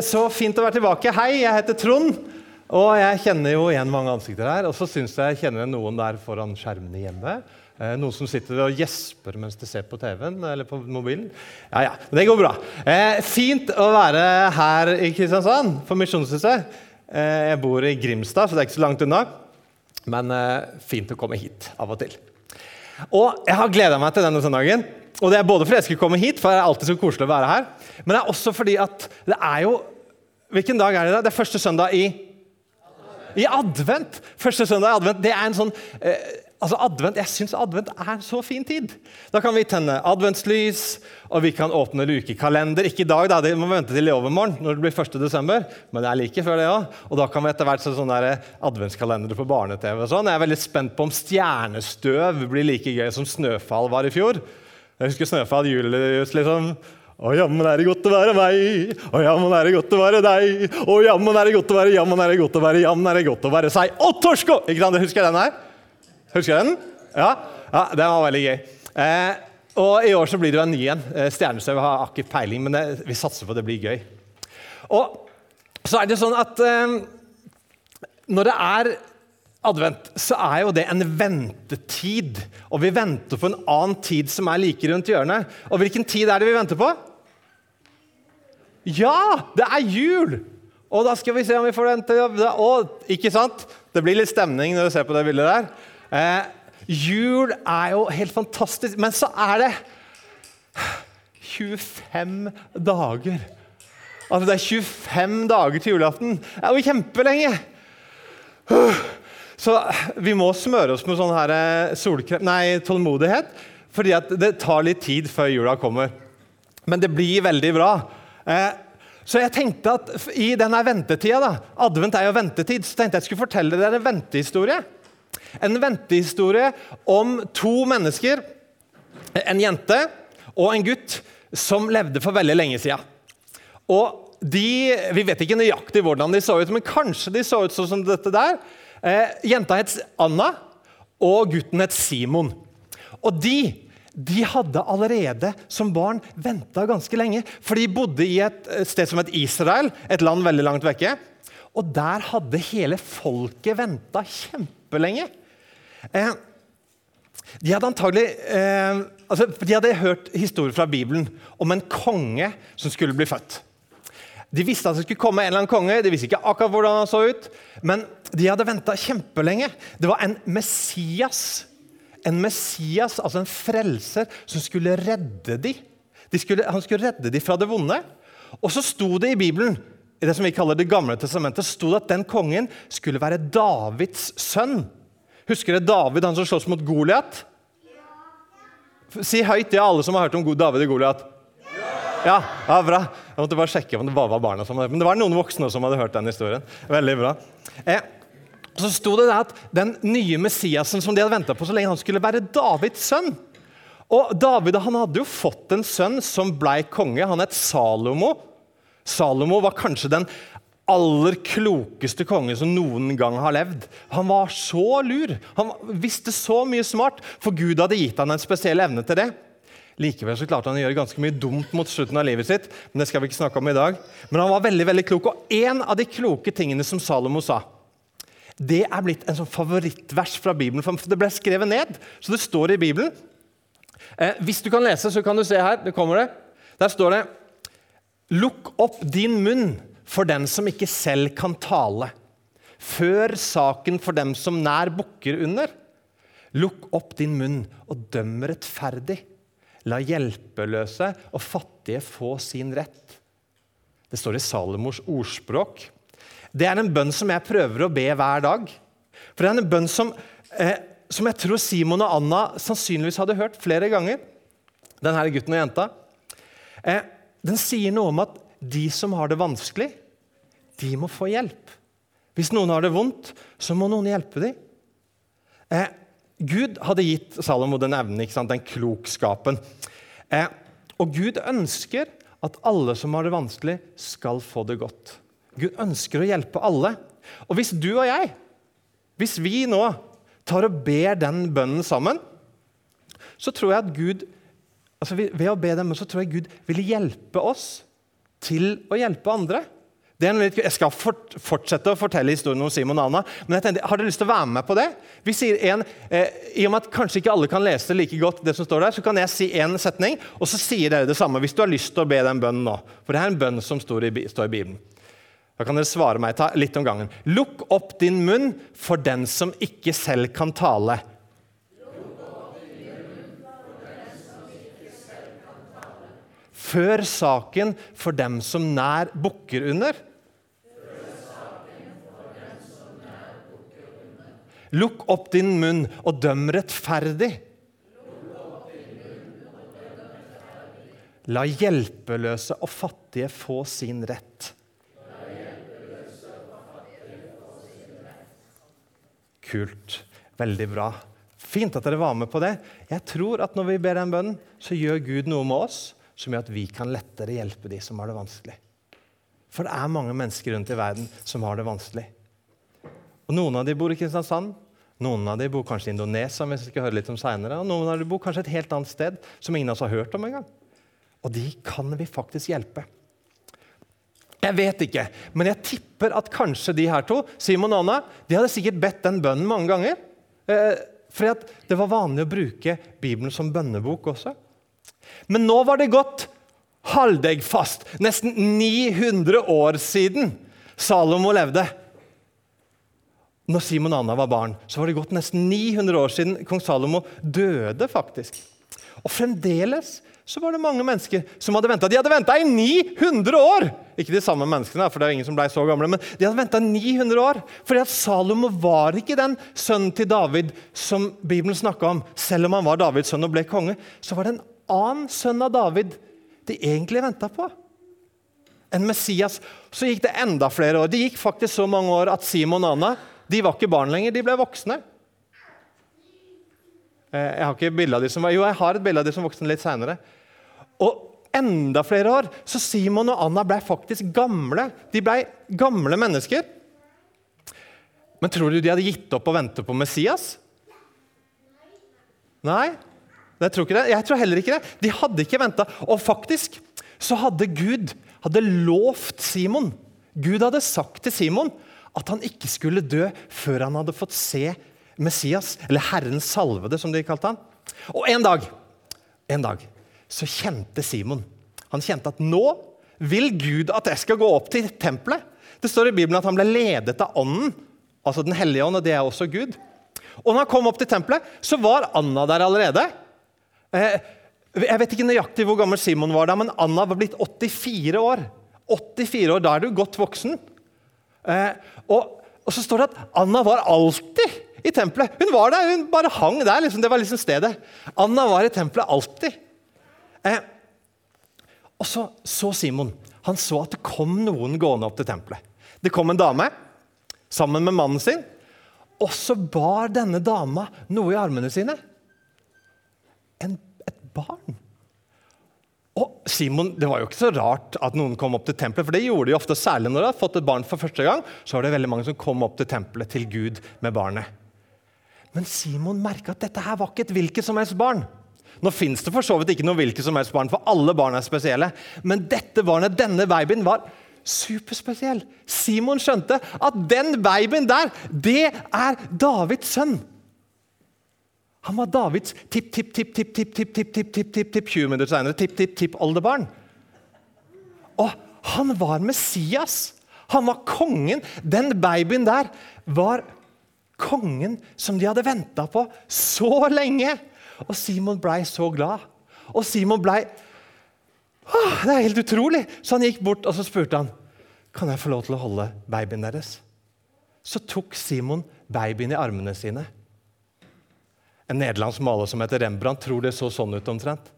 Så fint å være tilbake. Hei, jeg heter Trond. Og jeg kjenner jo igjen mange ansikter her. Og så syns jeg jeg kjenner noen der foran skjermene hjemme. Eh, noen som sitter og gjesper mens de ser på TV-en eller på mobilen. Ja, ja, men det går bra. Eh, fint å være her i Kristiansand for Misjonshuset. Eh, jeg bor i Grimstad, så det er ikke så langt unna. Men eh, fint å komme hit av og til. Og jeg har gleda meg til denne søndagen. Og det er både fordi jeg skulle komme hit, for det er alltid så koselig å være her, men det er også fordi at det er jo Hvilken dag er det? da? Det er første søndag i I advent! Første søndag i advent. Det er en sånn eh, altså advent, Jeg syns advent er en så fin tid. Da kan vi tenne adventslys, og vi kan åpne lukekalender. Ikke i dag, da, det må vi vente til i overmorgen, når det blir 1. desember. Men det er like før det òg. Og da kan vi etter hvert se sånne der adventskalendere på barne-TV. og sånn. Jeg er veldig spent på om stjernestøv blir like gøy som snøfall var i fjor. Jeg husker Snøfall Julius liksom. Å, jammen er det godt å være meg, å, jammen er det godt å være deg. Å, jammen er det godt å være, jammen er det godt å være, jammen er det godt å være seg. Å, Torsko! Ikke sant? Husker jeg den her? Husker jeg den? Ja, ja den var veldig gøy. Eh, og i år så blir det jo en ny en. Eh, Stjernestøv har akkurat peiling, men det, vi satser på at det blir gøy. Og så er det sånn at eh, når det er advent, så er jo det en ventetid. Og vi venter på en annen tid som er like rundt hjørnet. Og hvilken tid er det vi venter på? Ja, det er jul! Og da skal vi se om vi får den til å Ikke sant? Det blir litt stemning når du ser på det bildet der. Eh, jul er jo helt fantastisk, men så er det 25 dager. Altså det er 25 dager til julaften. Det er jo kjempelenge! Så vi må smøre oss med sånn her eh, solkrem, nei, tålmodighet. Fordi det tar litt tid før jula kommer. Men det blir veldig bra. Eh, så jeg tenkte at i denne ventetida, da, advent er jo ventetid, så tenkte jeg skulle fortelle dere en ventehistorie. En ventehistorie om to mennesker, en jente og en gutt, som levde for veldig lenge sida. Og de, Vi vet ikke nøyaktig hvordan de så ut, men kanskje de så ut sånn som dette der. Eh, jenta het Anna, og gutten het Simon. Og de, de hadde allerede som barn venta ganske lenge. For de bodde i et sted som het Israel, et land veldig langt vekke. Og der hadde hele folket venta kjempelenge. Eh, de hadde antagelig eh, altså, de hadde hørt historier fra Bibelen om en konge som skulle bli født. De visste at det skulle komme en eller annen konge, de visste ikke akkurat hvordan han så ut. Men de hadde venta kjempelenge. Det var en Messias, en Messias, altså en frelser, som skulle redde dem. De skulle, han skulle redde dem fra det vonde. Og så sto det i Bibelen i det som vi kaller Det gamle testamentet, sto det at den kongen skulle være Davids sønn. Husker dere David, han som slåss mot Goliat? Si høyt ja, alle som har hørt om David og Goliat. Ja, ja, bra. Jeg måtte bare sjekke om det bare var barna som hadde Men det var noen voksne som hadde hørt den historien. Veldig bra. Eh, så sto det at Den nye Messiasen som de hadde venta på så lenge, han skulle være Davids sønn. Og David han hadde jo fått en sønn som ble konge. Han het Salomo. Salomo var kanskje den aller klokeste konge som noen gang har levd. Han var så lur. Han visste så mye smart, for Gud hadde gitt han en spesiell evne til det. Likevel så klarte han å gjøre ganske mye dumt mot slutten av livet sitt. Men det skal vi ikke snakke om i dag. Men han var veldig veldig klok. Og en av de kloke tingene som Salomo sa, det er blitt en sånn favorittvers fra Bibelen. for Det ble skrevet ned, så det står i Bibelen. Eh, hvis du kan lese, så kan du se her. Det kommer det. Der står det Lukk opp din munn for den som ikke selv kan tale. Før saken for dem som nær bukker under. Lukk opp din munn og døm rettferdig. La hjelpeløse og fattige få sin rett. Det står i Salomors ordspråk. Det er en bønn som jeg prøver å be hver dag. For det er en bønn som, eh, som jeg tror Simon og Anna sannsynligvis hadde hørt flere ganger. Denne gutten og jenta. Eh, den sier noe om at de som har det vanskelig, de må få hjelp. Hvis noen har det vondt, så må noen hjelpe dem. Eh, Gud hadde gitt Salomo den evnen, den klokskapen. Eh, og Gud ønsker at alle som har det vanskelig, skal få det godt. Gud ønsker å hjelpe alle. Og hvis du og jeg, hvis vi nå tar og ber den bønnen sammen, så tror jeg at Gud altså Ved å be dem, så tror jeg Gud vil hjelpe oss til å hjelpe andre. Litt, jeg skal fort, fortsette å fortelle historien om Simon og Anna, men jeg tenkte, har dere lyst til å være med på det? Vi sier en, eh, I og med at kanskje ikke alle kan lese like godt, det som står der, så kan jeg si én setning, og så sier dere det samme hvis du har lyst til å be den bønnen nå. For det er en bønn som står i, står i Bibelen. Da kan dere svare meg ta litt om gangen. Lukk opp din munn for den som ikke selv kan tale. Før saken for dem som nær bukker under. Lukk opp din munn og døm rettferdig. La hjelpeløse og fattige få sin rett. Kult. Veldig bra. Fint at dere var med på det. Jeg tror at når vi ber den bønnen, så gjør Gud noe med oss som gjør at vi kan lettere hjelpe de som har det vanskelig. For det er mange mennesker rundt i verden som har det vanskelig. Og Noen av de bor i Kristiansand, noen av de bor kanskje i Indonesia, hvis vi skal høre litt om senere, og noen av de bor kanskje et helt annet sted som ingen av oss har hørt om engang. Og de kan vi faktisk hjelpe. Jeg vet ikke, men jeg tipper at kanskje de her to, Simon og Anna, de hadde sikkert bedt den bønnen mange ganger. Eh, for det var vanlig å bruke Bibelen som bønnebok også. Men nå var det gått halvdeggfast, nesten 900 år siden Salomo levde. Når Simon og Anna var barn, så var det gått nesten 900 år siden kong Salomo døde. faktisk. Og fremdeles så var det mange mennesker som hadde venta. De hadde venta i 900 år! Ikke de samme menneskene, for det er ingen som ble så gamle, men de hadde venta 900 år. Fordi at Salomo var ikke den sønnen til David som Bibelen snakka om. Selv om han var Davids sønn og ble konge, så var det en annen sønn av David de egentlig venta på. En Messias. Så gikk det enda flere år. Det gikk faktisk så mange år at Simon og Anna de var ikke barn lenger, de ble voksne. Eh, jeg har ikke bilde av de som var, Jo, jeg har et bilde av de som voksne litt seinere. Og enda flere år. Så Simon og Anna ble faktisk gamle. De ble gamle mennesker. Men tror du de hadde gitt opp å vente på Messias? Nei? Jeg tror, jeg tror heller ikke det. De hadde ikke venta. Og faktisk så hadde Gud hadde lovt Simon Gud hadde sagt til Simon at han ikke skulle dø før han hadde fått se Messias, eller Herrens salvede, som de kalte han. Og en dag, en dag så kjente Simon han kjente at nå vil Gud at jeg skal gå opp til tempelet. Det står i Bibelen at han ble ledet av Ånden, altså Den hellige ånd, og det er også Gud. Og når han kom opp til tempelet, så var Anna der allerede. Eh, jeg vet ikke nøyaktig hvor gammel Simon var da, men Anna var blitt 84 år. 84 år, Da er du godt voksen. Eh, og, så står det at Anna var alltid i tempelet. Hun var der, hun bare hang der. Liksom. Det var liksom stedet. Anna var i tempelet alltid. Eh, og så så Simon han så at det kom noen gående opp til tempelet. Det kom en dame sammen med mannen sin. Og så bar denne dama noe i armene sine en, et barn. Og Simon, Det var jo ikke så rart at noen kom opp til tempelet, for det gjorde de ofte, særlig når de hadde fått et barn for første gang. så var det veldig mange som kom opp til tempelet til Gud med barnet. Men Simon merka at dette her var ikke et hvilket som helst barn. Nå fins det for så vidt ikke noe hvilket som helst barn, for alle barn er spesielle. Men dette barnet, denne babyen, var superspesiell. Simon skjønte at den babyen der, det er Davids sønn. Han var Davids tipp-tipp-tipp-tipp-tipp-tipp-tipp-tipp-tipp 20 minutter senere. Tipp-tipp-tipp-oldebarn. Og han var Messias. Han var kongen. Den babyen der var kongen som de hadde venta på så lenge. Og Simon blei så glad. Og Simon blei Det er helt utrolig! Så han gikk bort og så spurte han, kan jeg få lov til å holde babyen deres. Så tok Simon babyen i armene sine. En nederlandsk maler som heter Rembrandt, tror det så sånn ut omtrent.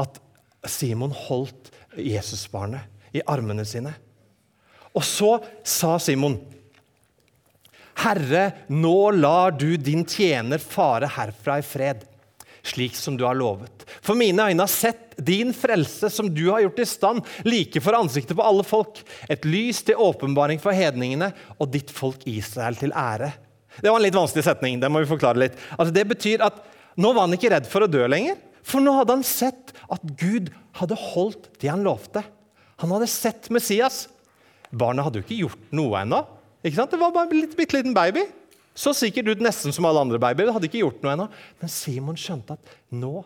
At Simon holdt Jesusbarnet i armene sine. Og så sa Simon, 'Herre, nå lar du din tjener fare herfra i fred.' Slik som du har lovet. For mine øyne har sett din frelse, som du har gjort i stand, like for ansiktet på alle folk. Et lys til åpenbaring for hedningene og ditt folk Israel til ære. Det var en litt vanskelig setning. Det må vi forklare litt. Altså, det betyr at Nå var han ikke redd for å dø lenger. For nå hadde han sett at Gud hadde holdt det han lovte. Han hadde sett Messias. Barnet hadde jo ikke gjort noe ennå. Det var bare en bitte liten baby. Så sikkert ut nesten som alle andre babyer. Det hadde ikke gjort noe ennå. Men Simon skjønte at nå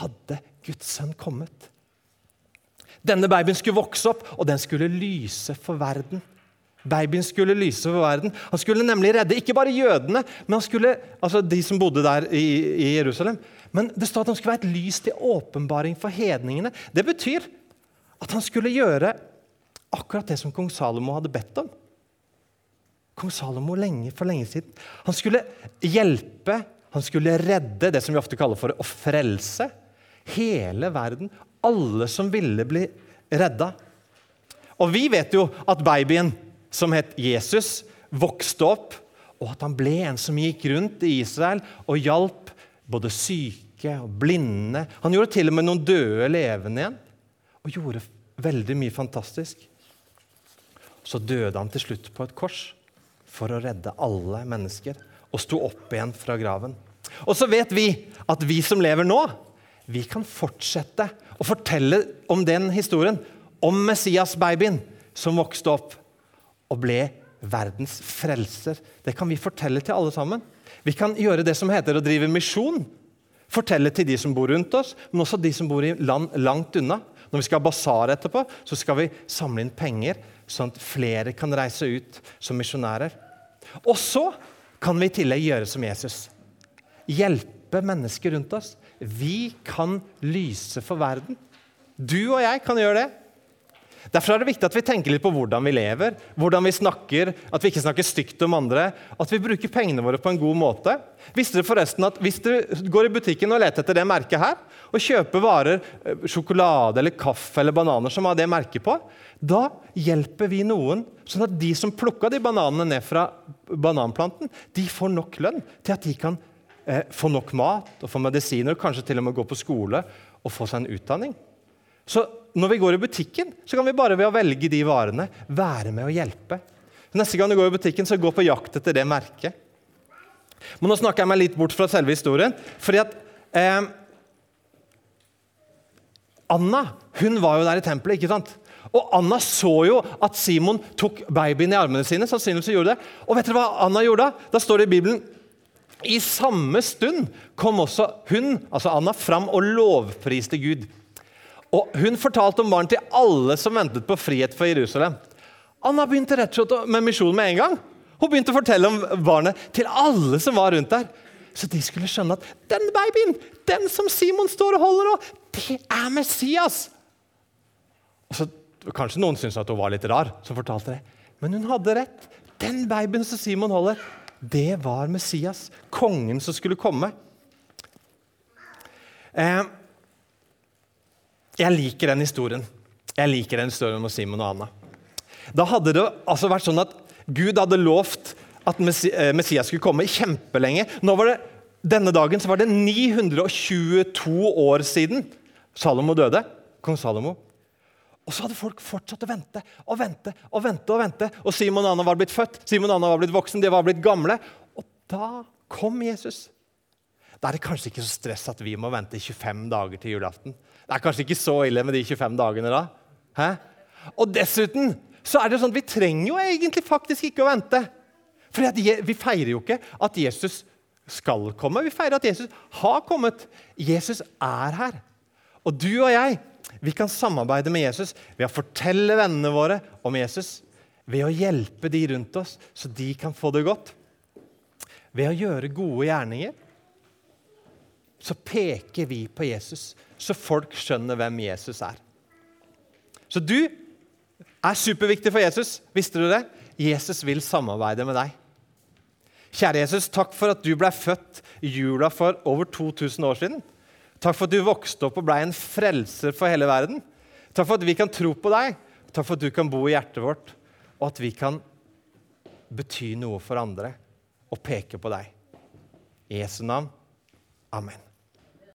hadde Guds sønn kommet. Denne babyen skulle vokse opp, og den skulle lyse for verden. Babyen skulle lyse for verden. Han skulle nemlig redde ikke bare jødene, men han skulle, altså de som bodde der i, i Jerusalem. Men det står at han skulle være et lys til åpenbaring for hedningene. Det betyr at han skulle gjøre akkurat det som kong Salomo hadde bedt om. Kong Salomo lenge, for lenge siden. Han skulle hjelpe, han skulle redde det som vi ofte kaller for å frelse. Hele verden. Alle som ville bli redda. Og vi vet jo at babyen som het Jesus, vokste opp, og at han ble en som gikk rundt i Israel og hjalp både syke og blinde. Han gjorde til og med noen døde levende igjen, og gjorde veldig mye fantastisk. Så døde han til slutt på et kors for å redde alle mennesker, og sto opp igjen fra graven. Og så vet vi at vi som lever nå, vi kan fortsette å fortelle om den historien. Om Messias-babyen som vokste opp og ble verdens frelser. Det kan vi fortelle til alle sammen. Vi kan gjøre det som heter å drive misjon. Fortelle til de som bor rundt oss, men også de som bor i land langt unna. Når vi skal ha basar etterpå, så skal vi samle inn penger, sånn at flere kan reise ut som misjonærer. Og så kan vi i tillegg gjøre som Jesus. Hjelpe mennesker rundt oss. Vi kan lyse for verden. Du og jeg kan gjøre det. Derfor er det viktig at vi tenker litt på hvordan vi lever, hvordan vi snakker, at vi ikke snakker stygt om andre, at vi bruker pengene våre på en god måte. Visste dere forresten at Hvis du går i butikken og leter etter det merket her, og kjøper varer, eh, sjokolade eller kaffe eller bananer som har det merket på, da hjelper vi noen, sånn at de som plukka de bananene ned fra bananplanten, de får nok lønn til at de kan eh, få nok mat og få medisiner, og kanskje til og med gå på skole og få seg en utdanning. Så når vi går i butikken, så kan vi bare ved å velge de varene være med å hjelpe. Neste gang du går i butikken, så gå på jakt etter det merket. Men nå snakker jeg meg litt bort fra selve historien. fordi at eh, Anna hun var jo der i tempelet. ikke sant? Og Anna så jo at Simon tok babyen i armene sine. sannsynligvis gjorde det. Og vet dere hva Anna gjorde da? Da står det i Bibelen i samme stund kom også hun, altså Anna, fram og lovpriste Gud. Og Hun fortalte om barn til alle som ventet på frihet for Jerusalem. Anna begynte rett og slett med misjon med en gang. Hun begynte å fortelle om barnet til alle som var rundt der. Så de skulle skjønne at den babyen, den som Simon står og holder nå, det er Messias. Og så, Kanskje noen syntes at hun var litt rar, som fortalte det. Men hun hadde rett. Den babyen som Simon holder, det var Messias. Kongen som skulle komme. Eh, jeg liker den historien. Jeg liker den historien om Simon og Anna. Da hadde det altså vært sånn at Gud hadde lovt at eh, Messias skulle komme kjempelenge. Nå var det, Denne dagen var det 922 år siden Salomo døde. Kong Salomo. Og så hadde folk fortsatt å vente og vente og vente. Og vente. Og Simon og Anna var blitt født, Simon og Anna var blitt voksen, de var blitt gamle. Og da kom Jesus. Da er det kanskje ikke så stress at vi må vente 25 dager til julaften. Det er kanskje ikke så ille med de 25 dagene da. Hæ? Og dessuten så er det sånn at vi trenger jo egentlig faktisk ikke å vente. For vi feirer jo ikke at Jesus skal komme, vi feirer at Jesus har kommet. Jesus er her. Og du og jeg vi kan samarbeide med Jesus ved å fortelle vennene våre om Jesus. Ved å hjelpe de rundt oss, så de kan få det godt. Ved å gjøre gode gjerninger så peker vi på Jesus, så folk skjønner hvem Jesus er. Så du er superviktig for Jesus. Visste du det? Jesus vil samarbeide med deg. Kjære Jesus, takk for at du ble født i jula for over 2000 år siden. Takk for at du vokste opp og ble en frelser for hele verden. Takk for at vi kan tro på deg. Takk for at du kan bo i hjertet vårt, og at vi kan bety noe for andre og peke på deg. I Jesu navn. Amen.